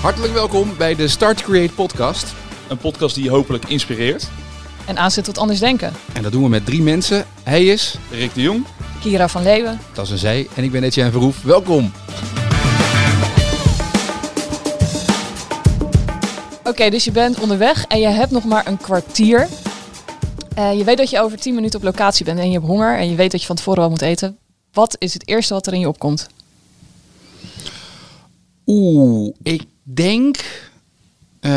Hartelijk welkom bij de Start Create podcast. Een podcast die je hopelijk inspireert. En aanzet tot anders denken. En dat doen we met drie mensen. Hij is, Rick de Jong. Kira van Leeuwen. dat is een zij, en ik ben Etienne Verhoef. Welkom. Oké, dus je bent onderweg en je hebt nog maar een kwartier. Eh, je weet dat je over 10 minuten op locatie bent en je hebt honger en je weet dat je van tevoren wel moet eten. Wat is het eerste wat er in je opkomt? Oeh, ik denk... eh,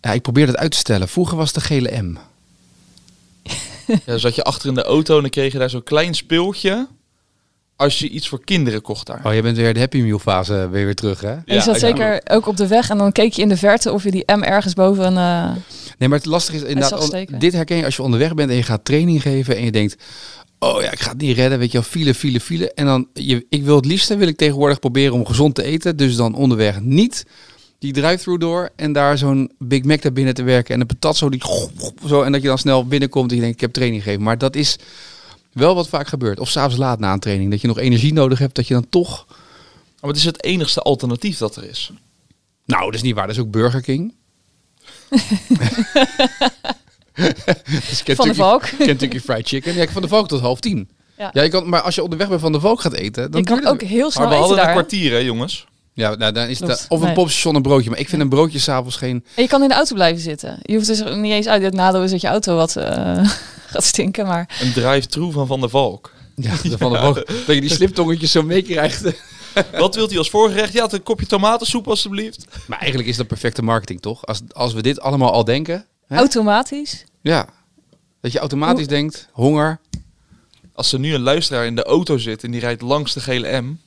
ja, ik probeer het uit te stellen. Vroeger was het de gele M. Ja, zat je achter in de auto en dan kreeg je daar zo'n klein speeltje. Als je iets voor kinderen kocht daar. Oh, je bent weer de Happy Meal fase weer, weer terug, hè? En je Ja, zat zeker ook op de weg en dan keek je in de verte of je die M ergens boven een... eh, Nee, maar het lastige is inderdaad... dit herken je als je onderweg bent en je gaat training geven en je denkt... Oh ja, ik ga het niet redden, weet je wel, file, file, file. En dan, je, ik wil het liefste, wil ik tegenwoordig proberen om gezond te eten. Dus dan onderweg niet die drive-through door en daar zo'n Big Mac naar binnen te werken. En een patat zo, die, zo, en dat je dan snel binnenkomt en je denkt, ik heb training gegeven. Maar dat is wel wat vaak gebeurt. Of s'avonds laat na een training, dat je nog energie nodig hebt, dat je dan toch... Maar het is het enigste alternatief dat er is. Nou, dat is niet waar, dat is ook Burger King. Dus Van de Valk. Kentucky Fried Chicken. Ja, van de Valk tot half tien. Ja. Ja, je kan, maar als je onderweg bent van de Valk gaat eten, dan je kan ook heel Maar snel we eten hadden daar. een kwartier, hè, jongens? Ja, nou, dan is het of een Nee. popstation een broodje. Maar ik vind een broodje s'avonds geen. En je kan in de auto blijven zitten. Je hoeft dus niet eens uit. Het nadeel is dat je auto wat eh, gaat stinken, maar... Een drive-through van Van der Valk. Ja, van de Valk. Dat je die sliptongetjes zo meekrijgt. Wat wilt u als voorgerecht? Ja, een kopje tomatensoep alstublieft. Maar eigenlijk is dat perfecte marketing, toch? Als, als we dit allemaal al denken. Hè? Automatisch. Ja. Dat je automatisch denkt, honger. Als er nu een luisteraar in de auto zit en die rijdt langs de gele M...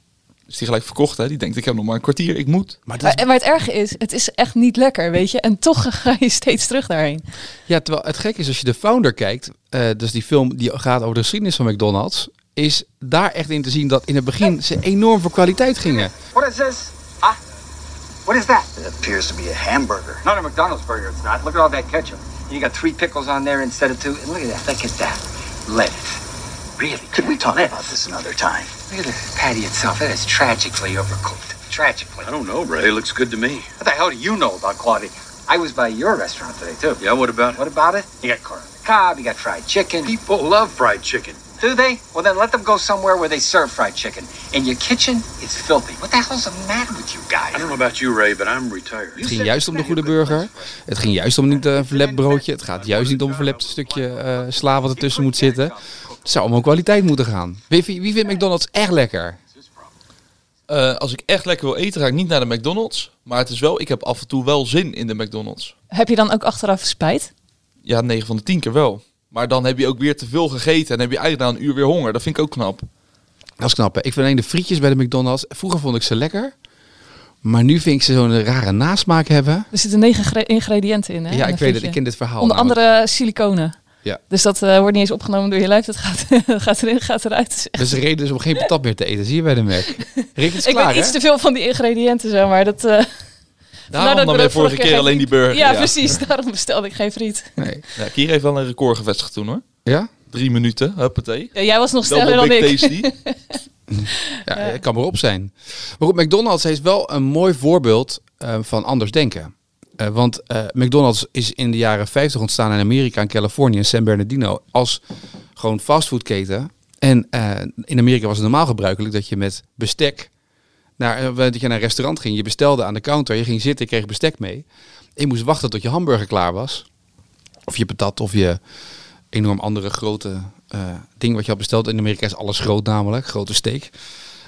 Is die gelijk verkocht, hè? Die denkt, ik heb nog maar een kwartier, ik moet. Maar, dat is- maar het erge is, het is echt niet lekker, weet je. En toch ga je steeds terug daarheen. ja, terwijl het gek is als je de founder kijkt. eh, dus die film die gaat over de geschiedenis van McDonald's. Is daar echt in te zien dat in het begin ze enorm voor kwaliteit gingen. What is this? What is that? It appears to be a hamburger. Not a McDonald's burger, it's not. Look at all that ketchup. You got three pickles on there instead of two. And look at that. Look at that. Lettuce. Really? Could we talk lettuce. about this another time? Look at the patty itself. It is tragically overcooked. Tragically. I don't know, Ray. It looks good to me. What the hell do you know about quality? I was by your restaurant today, too. Yeah, what about it? What about it? You got corn on the cob, you got fried chicken. People love fried chicken. Do they? Well, then let them go somewhere where they serve fried chicken. And your kitchen is filthy. What the hell's the matter with you guys? I don't know about you, Ray, but I'm retired. Het ging juist om de goede burger. Het ging juist om niet een verlept broodje. Het gaat juist niet om een verlept stukje eh, sla wat ertussen moet zitten. Het zou om kwaliteit moeten gaan. Wie, wie wie vindt McDonald's echt lekker? Eh, als ik echt lekker wil eten, ga ik niet naar de McDonald's. Maar het is wel, ik heb af en toe wel zin in de McDonald's. Heb je dan ook achteraf spijt? Ja, 9 van de 10 keer wel. Maar dan heb je ook weer te veel gegeten en heb je eigenlijk na een uur weer honger. Dat vind ik ook knap. Dat is knap. hè? Ik vind alleen de frietjes bij de McDonald's. Vroeger vond ik ze lekker. Maar nu vind ik ze zo'n rare nasmaak hebben. Er zitten negen gre- ingrediënten in, hè? ja, in ik weet het. Ik ken dit verhaal. Onder namelijk. andere siliconen. Ja. Dus dat eh, wordt niet eens opgenomen door je lijf. Dat gaat, gaat erin, gaat eruit. Dus de reden is om geen patat meer te eten. Zie je bij de Mac. Rick, het is ik weet iets te veel van die ingrediënten, zeg maar. Dat, eh, Daarom dat nam ik je er vorige keer geen alleen die burger. Ja, precies. Daarom bestelde ik geen friet. Nee. Ja, Kier heeft wel een record gevestigd toen hoor. Ja? Drie minuten, huppatee. Ja, jij was nog sneller dan ik. Tasty. Ja, het kan maar op zijn. Maar goed, McDonald's is wel een mooi voorbeeld eh, van anders denken. Eh, want eh, McDonald's is in de jaren 50 ontstaan in Amerika en Californië in San Bernardino als gewoon fastfoodketen. En eh, in Amerika was het normaal gebruikelijk dat je met bestek naar, eh, dat je naar een restaurant ging. Je bestelde aan de counter, je ging zitten, kreeg bestek mee. En je moest wachten tot je hamburger klaar was. Of je patat of je enorm andere grote eh, ding wat je had besteld. In Amerika is alles groot namelijk, grote steak.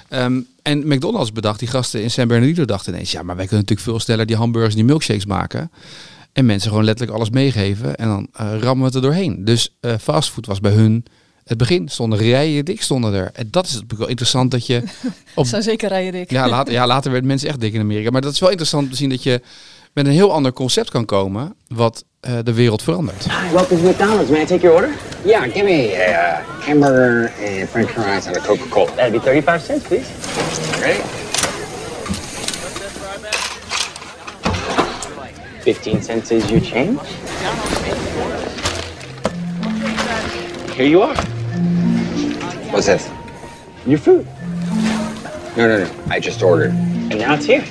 Ehm, en McDonald's bedacht, die gasten in San Bernardino dachten ineens... ja, maar wij kunnen natuurlijk veel sneller die hamburgers die milkshakes maken... en mensen gewoon letterlijk alles meegeven en dan eh, rammen we het er doorheen. Dus eh, fastfood was bij hun het begin. Stonden rijen dik, stonden er. En dat is natuurlijk wel interessant dat je... Op, Zou zeker rijden, Dick. ja, later, ja, later werden mensen echt dik in Amerika. Maar dat is wel interessant om te zien dat je met een heel ander concept kan komen... wat eh, de wereld verandert. Hi, welcome to McDonald's. May I take your order? Yeah, give me a uh, hamburger and french fries and a Coca-Cola. That'd be 35 cents, please. Ready? 15 cents is your change. Here you are. What's this? Your food. No, no, no. I just ordered. And now it's here.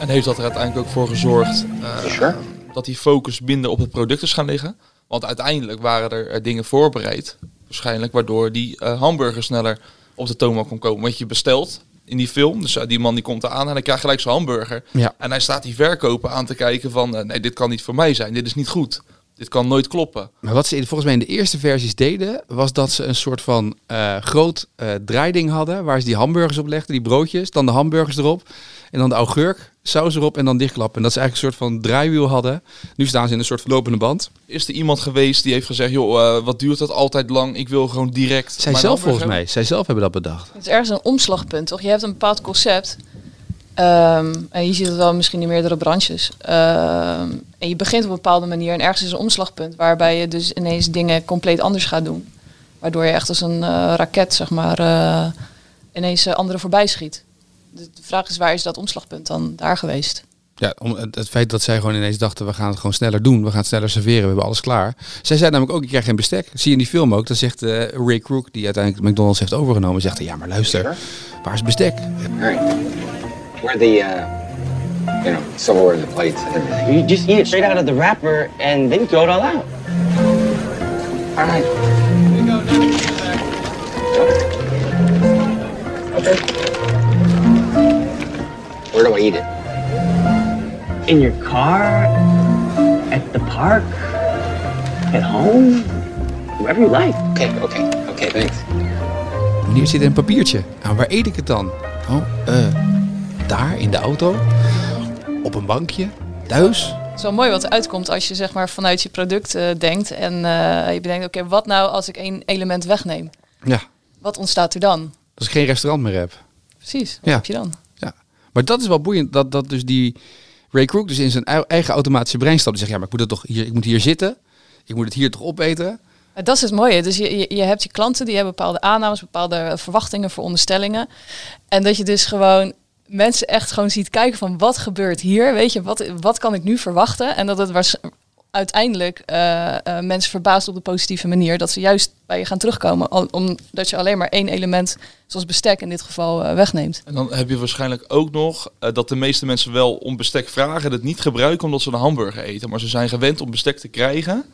En heeft dat er uiteindelijk ook voor gezorgd eh, Sure. dat die focus minder op het product is gaan liggen? Want uiteindelijk waren er eh, dingen voorbereid, waarschijnlijk, waardoor die eh, hamburger sneller op de toonbank kon komen. Want je bestelt in die film, dus die man die komt eraan en hij krijgt gelijk zijn hamburger. Ja. En hij staat die verkoper aan te kijken van, nee, dit kan niet voor mij zijn, dit is niet goed. Dit kan nooit kloppen. Maar wat ze in- volgens mij in de eerste versies deden, was dat ze een soort van eh, groot eh, draaiding hadden, waar ze die hamburgers op legden, die broodjes, dan de hamburgers erop, en dan de augurk, saus erop en dan dichtklappen. En dat ze eigenlijk een soort van draaiwiel hadden. Nu staan ze in een soort verlopende band. Is er iemand geweest die heeft gezegd, joh, eh, wat duurt dat altijd lang? Ik wil gewoon direct Zij zelf volgens mij, zij zelf hebben dat bedacht. Het is ergens een omslagpunt, toch? Je hebt een bepaald concept. Ehm, en je ziet het wel misschien in meerdere branches. Ehm, en je begint op een bepaalde manier en ergens is een omslagpunt waarbij je dus ineens dingen compleet anders gaat doen. Waardoor je echt als een eh, raket, zeg maar, eh, ineens eh, anderen voorbij schiet. De, de vraag is, waar is dat omslagpunt dan daar geweest? Ja, om, het, het feit dat zij gewoon ineens dachten, we gaan het gewoon sneller doen. We gaan het sneller serveren, we hebben alles klaar. Zij zei namelijk ook, ik krijg geen bestek. Zie je in die film ook, dan zegt eh, Ray Krook, die uiteindelijk McDonald's heeft overgenomen, zegt ja maar luister, waar is bestek? Where the, uh, you know, silverware, the plates, and everything. You just eat it straight out of the wrapper and then you throw it all out. All right. Okay. Where do I eat it? In your car? At the park? At home? Wherever you like. Okay, okay, okay, thanks. En hier zit een papiertje. Nou, waar eet ik het dan? Oh, eh, daar in de auto, op een bankje, thuis. Het is wel mooi wat er uitkomt als je zeg maar vanuit je product eh, denkt en eh, je bedenkt, oké, wat nou als ik één element wegneem? Ja, Wat ontstaat er dan? als ik geen restaurant meer heb. Precies, wat Ja. heb je dan? Ja. Maar dat is wel boeiend, dat, dat dus die Ray Krook dus in zijn ei- eigen automatische brein stapt. Die zegt, ja, maar ik moet, het toch hier, ik moet hier zitten. Ik moet het hier toch opeten. Dat is het mooie. Dus je, je, je hebt je klanten die hebben bepaalde aannames, bepaalde verwachtingen, veronderstellingen. En dat je dus gewoon mensen echt gewoon ziet kijken van wat gebeurt hier? Weet je, wat, wat kan ik nu verwachten? En dat het waars- uiteindelijk eh, eh, mensen verbaast op de positieve manier. Dat ze juist bij je gaan terugkomen. al- Omdat je alleen maar één element, zoals bestek in dit geval, eh, wegneemt. En dan heb je waarschijnlijk ook nog dat de meeste mensen wel om bestek vragen, het niet gebruiken omdat ze een hamburger eten. Maar ze zijn gewend om bestek te krijgen.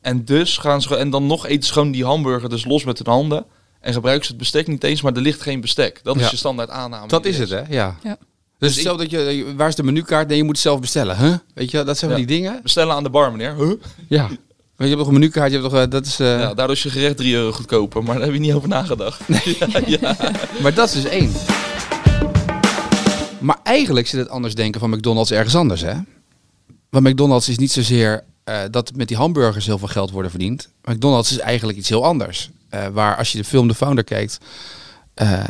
En dus gaan ze en dan nog eten gewoon die hamburger dus los met hun handen. En gebruiken ze het bestek niet eens, maar er ligt geen bestek. Dat Ja. is je standaard aanname. Dat is het, hè? Ja. Ja. Dus stel dat je, waar is de menukaart? Nee, je moet het zelf bestellen. Huh? Weet je, dat zijn Ja. die dingen. Bestellen aan de bar, meneer. Huh? Ja. Je hebt toch een menukaart, je hebt toch, eh, dat is, eh, Ja, daardoor is je gerecht 3 euro goedkoper, maar daar heb je niet over nagedacht. Ja, ja. Maar dat is dus één. Maar eigenlijk zit het anders denken van McDonald's ergens anders, hè? Want McDonald's is niet zozeer eh, dat met die hamburgers heel veel geld worden verdiend. McDonald's is eigenlijk iets heel anders. Eh, waar als je de film The Founder kijkt, eh,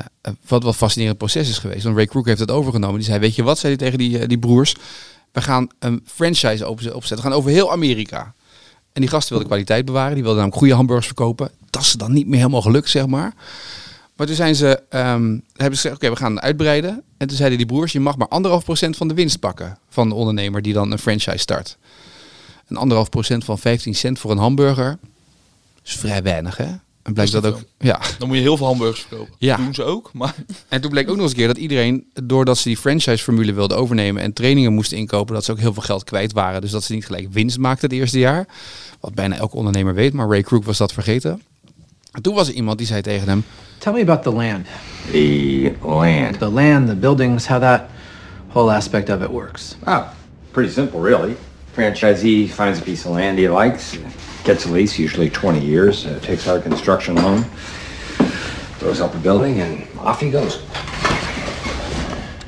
wat wat fascinerend proces is geweest. Want Ray Krook heeft het overgenomen. Die zei, weet je wat, zei hij tegen die, die broers. We gaan een franchise opzetten. We gaan over heel Amerika. En die gasten wilden kwaliteit bewaren. Die wilden namelijk goede hamburgers verkopen. Dat is dan niet meer helemaal gelukt, zeg maar. Maar toen zijn ze, ehm, hebben ze gezegd, oké, we gaan uitbreiden. En toen zeiden die broers, je mag maar anderhalf procent van de winst pakken van de ondernemer die dan een franchise start. Een anderhalf procent van 15 cent voor een hamburger is vrij weinig, hè? En blijkt Dat ook, ja. Dan moet je heel veel hamburgers verkopen. Ja. Dat doen ze ook, maar En toen bleek ook nog eens een keer dat iedereen, doordat ze die franchise-formule wilden overnemen en trainingen moesten inkopen, dat ze ook heel veel geld kwijt waren. Dus dat ze niet gelijk winst maakten het eerste jaar. Wat bijna elke ondernemer weet, maar Ray Krook was dat vergeten. En toen was er iemand die zei tegen hem, Tell me about the land. The land. The land, the buildings, how that whole aspect of it works. Oh, pretty simple, really. Franchisee finds a piece of land he likes, gets a lease, usually 20 years, uh, takes out a construction loan, throws up a building, and off he goes.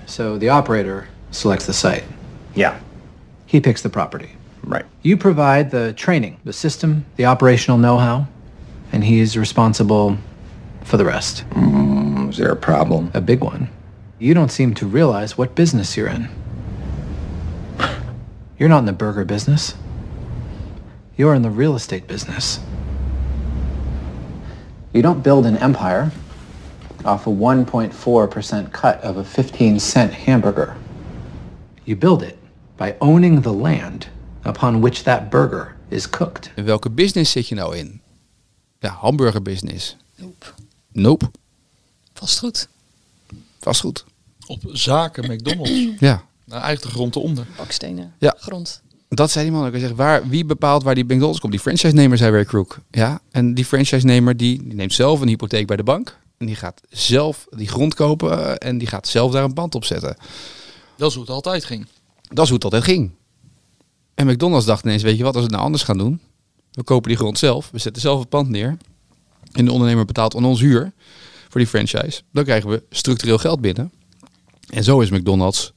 So the operator selects the site. Yeah, He picks the property. right. You provide the training, the system, the operational know-how, and he is responsible for the rest. Is there a problem? A big one. You don't seem to realize what business you're in. You're not in the burger business. You're in the real estate business. You don't build an empire off a 1.4% cut of a 15 cent hamburger. You build it by owning the land upon which that burger is cooked. in welke business zit je nou in? Ja, hamburgerbusiness. Nope. Nope. Vastgoed. Vastgoed. Op zaken McDonald's. Ja. Nou, eigenlijk de grond eronder. Bakstenen. Ja. Grond. Dat zei die man ook. Hij zegt, waar, wie bepaalt waar die McDonald's komt? Die franchise-nemer, zei Ray Krook. Ja, en die franchise-nemer die, die neemt zelf een hypotheek bij de bank. En die gaat zelf die grond kopen eh, en die gaat zelf daar een pand op zetten. Dat is hoe het altijd ging. Dat is hoe het altijd ging. En McDonald's dacht ineens, weet je wat, als we het nou anders gaan doen. We kopen die grond zelf, we zetten zelf het pand neer. En de ondernemer betaalt aan ons huur voor die franchise. Dan krijgen we structureel geld binnen. En zo is McDonald's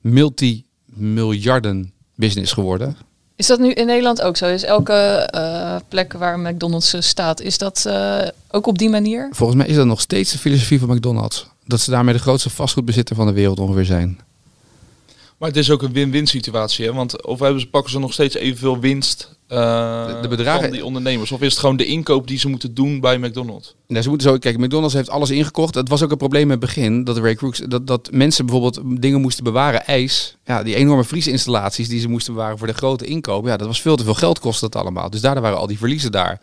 multi-miljarden business geworden. Is dat nu in Nederland ook zo? Is elke eh, plek waar McDonald's staat, is dat eh, ook op die manier? Volgens mij is dat nog steeds de filosofie van McDonald's. Dat ze daarmee de grootste vastgoedbezitter van de wereld ongeveer zijn. Maar het is ook een win-win situatie. Hè? Want of hebben ze, pakken ze nog steeds evenveel winst eh, De- de bedragen- van die ondernemers? Of is het gewoon de inkoop die ze moeten doen bij McDonald's? Nee, ze moeten zo, kijk, McDonald's heeft alles ingekocht. Het was ook een probleem in het begin dat Ray Crooks, dat, dat mensen bijvoorbeeld dingen moesten bewaren, ijs. Ja, die enorme vriesinstallaties die ze moesten bewaren voor de grote inkoop. Ja, dat was veel te veel geld kostte dat allemaal. Dus daardoor waren al die verliezen daar.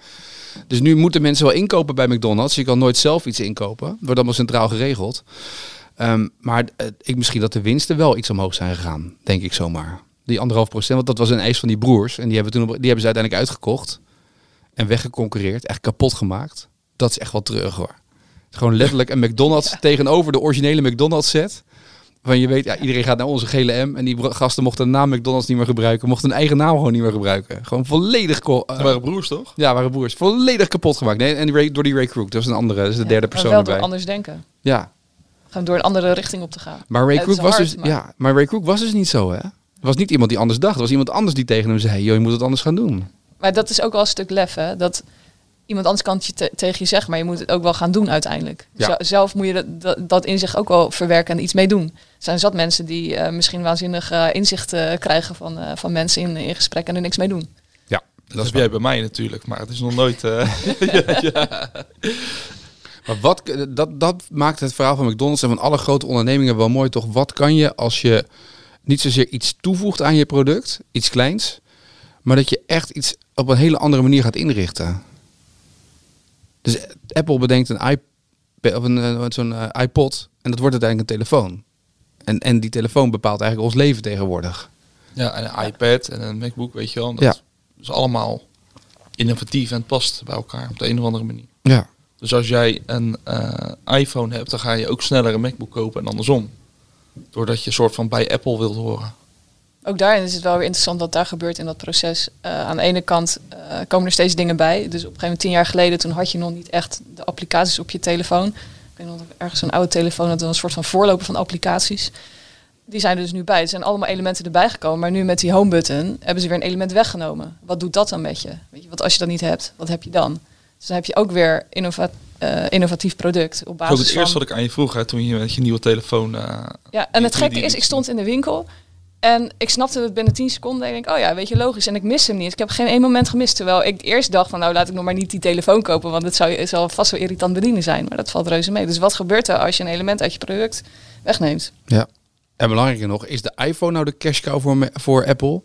Dus nu moeten mensen wel inkopen bij McDonald's. Je kan nooit zelf iets inkopen. Wordt allemaal centraal geregeld. Ehm, maar eh, ik misschien dat de winsten wel iets omhoog zijn gegaan, denk ik zomaar. Die anderhalf procent, want dat was een eis van die broers. En die hebben, toen, op- die hebben ze uiteindelijk uitgekocht. En weggeconcurreerd, echt kapot gemaakt. Dat is echt wel terug hoor. Het is gewoon letterlijk een McDonald's tegenover de originele McDonald's set. Van je weet, ja, iedereen gaat naar onze gele M. En die gasten mochten de naam McDonald's niet meer gebruiken. Mochten hun eigen naam gewoon niet meer gebruiken. Gewoon volledig... eh, Dat waren broers toch? ja, waren broers. Volledig kapot gemaakt. Nee, en die Ray- door die Ray Krook. Dat is een andere, dat is de Ja, derde persoon wel door erbij. anders denken. Ja, Gewoon door een andere richting op te gaan. maar Ray is was hard, dus, maar- ja, maar Ray Krook was dus niet zo, hè? Het was niet iemand die anders dacht. Het was iemand anders die tegen hem zei, joh, je moet het anders gaan doen. Maar dat is ook wel een stuk lef, hè? Dat iemand anders kan het je te- tegen je zeggen, maar je moet het ook wel gaan doen uiteindelijk. Ja. Zo- zelf moet je dat, dat, dat in zich ook wel verwerken en iets mee doen. Er zijn zat mensen die eh, misschien waanzinnig eh, inzicht krijgen van, eh, van mensen in, in gesprek en er niks mee doen. Ja, Dat, jij bij mij natuurlijk, maar het is nog nooit... eh, Maar wat, dat, dat maakt het verhaal van McDonald's en van alle grote ondernemingen wel mooi, toch? Wat kan je als je niet zozeer iets toevoegt aan je product, iets kleins, maar dat je echt iets op een hele andere manier gaat inrichten? Dus Apple bedenkt een iPad of een, eh, zo'n eh, iPod en dat wordt uiteindelijk een telefoon. En, en die telefoon bepaalt eigenlijk ons leven tegenwoordig. ja, en een iPad en een MacBook, weet je wel. Dat Ja. is allemaal innovatief en past bij elkaar op de een of andere manier. Ja. Dus als jij een eh, iPhone hebt, dan ga je ook sneller een MacBook kopen en andersom. Doordat je soort van bij Apple wilt horen. Ook daarin is het wel weer interessant wat daar gebeurt in dat proces. Eh, aan de ene kant eh, komen er steeds dingen bij. Dus op een gegeven moment, tien jaar geleden, toen had je nog niet echt de applicaties op je telefoon. Ik weet nog ergens een oude telefoon had, een soort van voorloper van applicaties. Die zijn er dus nu bij. Er zijn allemaal elementen erbij gekomen. Maar nu met die home button hebben ze weer een element weggenomen. Wat doet dat dan met je? Weet je wat als je dat niet hebt, wat heb je dan? Dus dan heb je ook weer innova eh, innovatief product op Dat basis het van... eerste wat ik aan je vroeg, hè, toen je met je nieuwe telefoon... eh, Ja, en het gekke die- is, ik stond in de winkel en ik snapte het binnen 10 seconden. En ik denk, oh ja, weet je, logisch. En ik mis hem niet. Ik heb geen één moment gemist. Terwijl ik eerst dacht van, nou laat ik nog maar niet die telefoon kopen, want het zou, het zal vast wel irritant bedienen zijn. Maar dat valt reuze mee. Dus wat gebeurt er als je een element uit je product wegneemt? Ja. En belangrijker nog, is de iPhone nou de cash cow voor, me- voor Apple?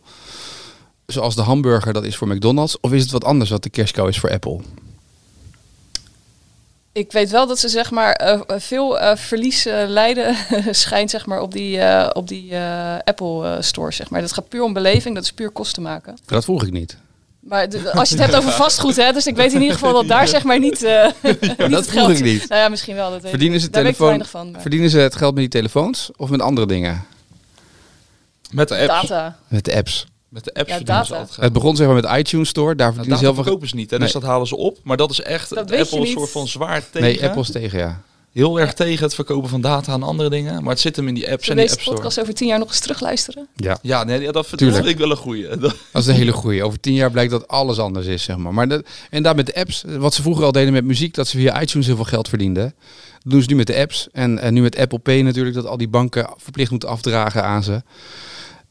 Zoals de hamburger dat is voor McDonald's? Of is het wat anders wat de cash cow is voor Apple? Ik weet wel dat ze zeg maar eh, veel eh, verlies eh, lijden schijnt zeg maar op die, eh, op die eh, Apple eh, store zeg maar. Dat gaat puur om beleving, dat is puur kosten maken. Dat vroeg ik niet. Maar de- als je het hebt over vastgoed, hè, dus ik weet in ieder geval dat daar zeg maar niet. eh niet dat vroeg ik niet. Nou ja, misschien wel. Dat Verdienen ze, niet. Daar weet ik te telefoon, weinig van. verdienen ze het geld met die telefoons of met andere dingen? met de apps. Data. Met de apps. Met de apps Ja, verdienen ze data. altijd geld. Het begon zeg maar met de iTunes Store. Daar Nou, verdienen ze zelf verkopen ze niet, hè, dus dat halen ze op. Maar dat is echt Dat Apple een soort van zwaar tegen. Nee, Apple's tegen, ja. Heel erg tegen het verkopen van data aan andere dingen. Maar het zit hem in die apps en Zullen die deze App Store. podcast over tien jaar nog eens terugluisteren? ja. Ja, nee, ja, dat vind Tuurlijk. dat vind ik wel een goeie. Dat- Dat is een hele goeie. Over tien jaar blijkt dat alles anders is, zeg maar. Maar dat, en daar met de apps, wat ze vroeger al deden met muziek, dat ze via iTunes heel veel geld verdienden. Dat doen ze nu met de apps. En, en nu met Apple Pay natuurlijk, dat al die banken verplicht moeten afdragen aan ze.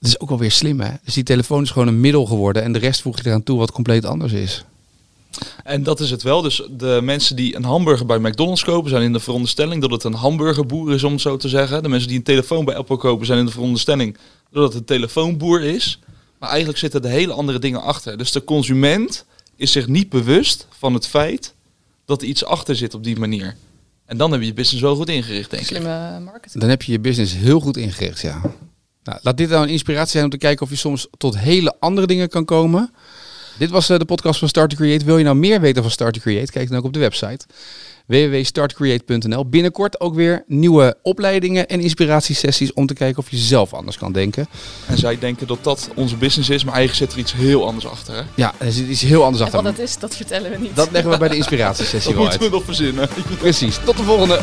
Dat is ook wel weer slim, hè? Dus die telefoon is gewoon een middel geworden en de rest voeg je eraan toe wat compleet anders is. En dat is het wel. Dus de mensen die een hamburger bij McDonald's kopen, zijn in de veronderstelling dat het een hamburgerboer is, om het zo te zeggen. De mensen die een telefoon bij Apple kopen, zijn in de veronderstelling dat het een telefoonboer is. Maar eigenlijk zitten er hele andere dingen achter. Dus de consument is zich niet bewust van het feit dat er iets achter zit op die manier. En dan heb je je business wel goed ingericht, denk ik. Slimme marketing. Dan heb je je business heel goed ingericht, ja. Nou, laat dit nou een inspiratie zijn om te kijken of je soms tot hele andere dingen kan komen. Dit was eh, de podcast van Start to Create. Wil je nou meer weten van Start to Create? Kijk dan ook op de website www.startcreate.nl. Binnenkort ook weer nieuwe opleidingen en inspiratiesessies om te kijken of je zelf anders kan denken. En zij denken dat dat onze business is, maar eigenlijk zit er iets heel anders achter. Hè? Ja, er zit iets heel anders En achter. wat het is, dat vertellen we niet. Dat leggen we bij de inspiratiesessie Dat wel moeten uit. we nog verzinnen. Precies. Tot de volgende.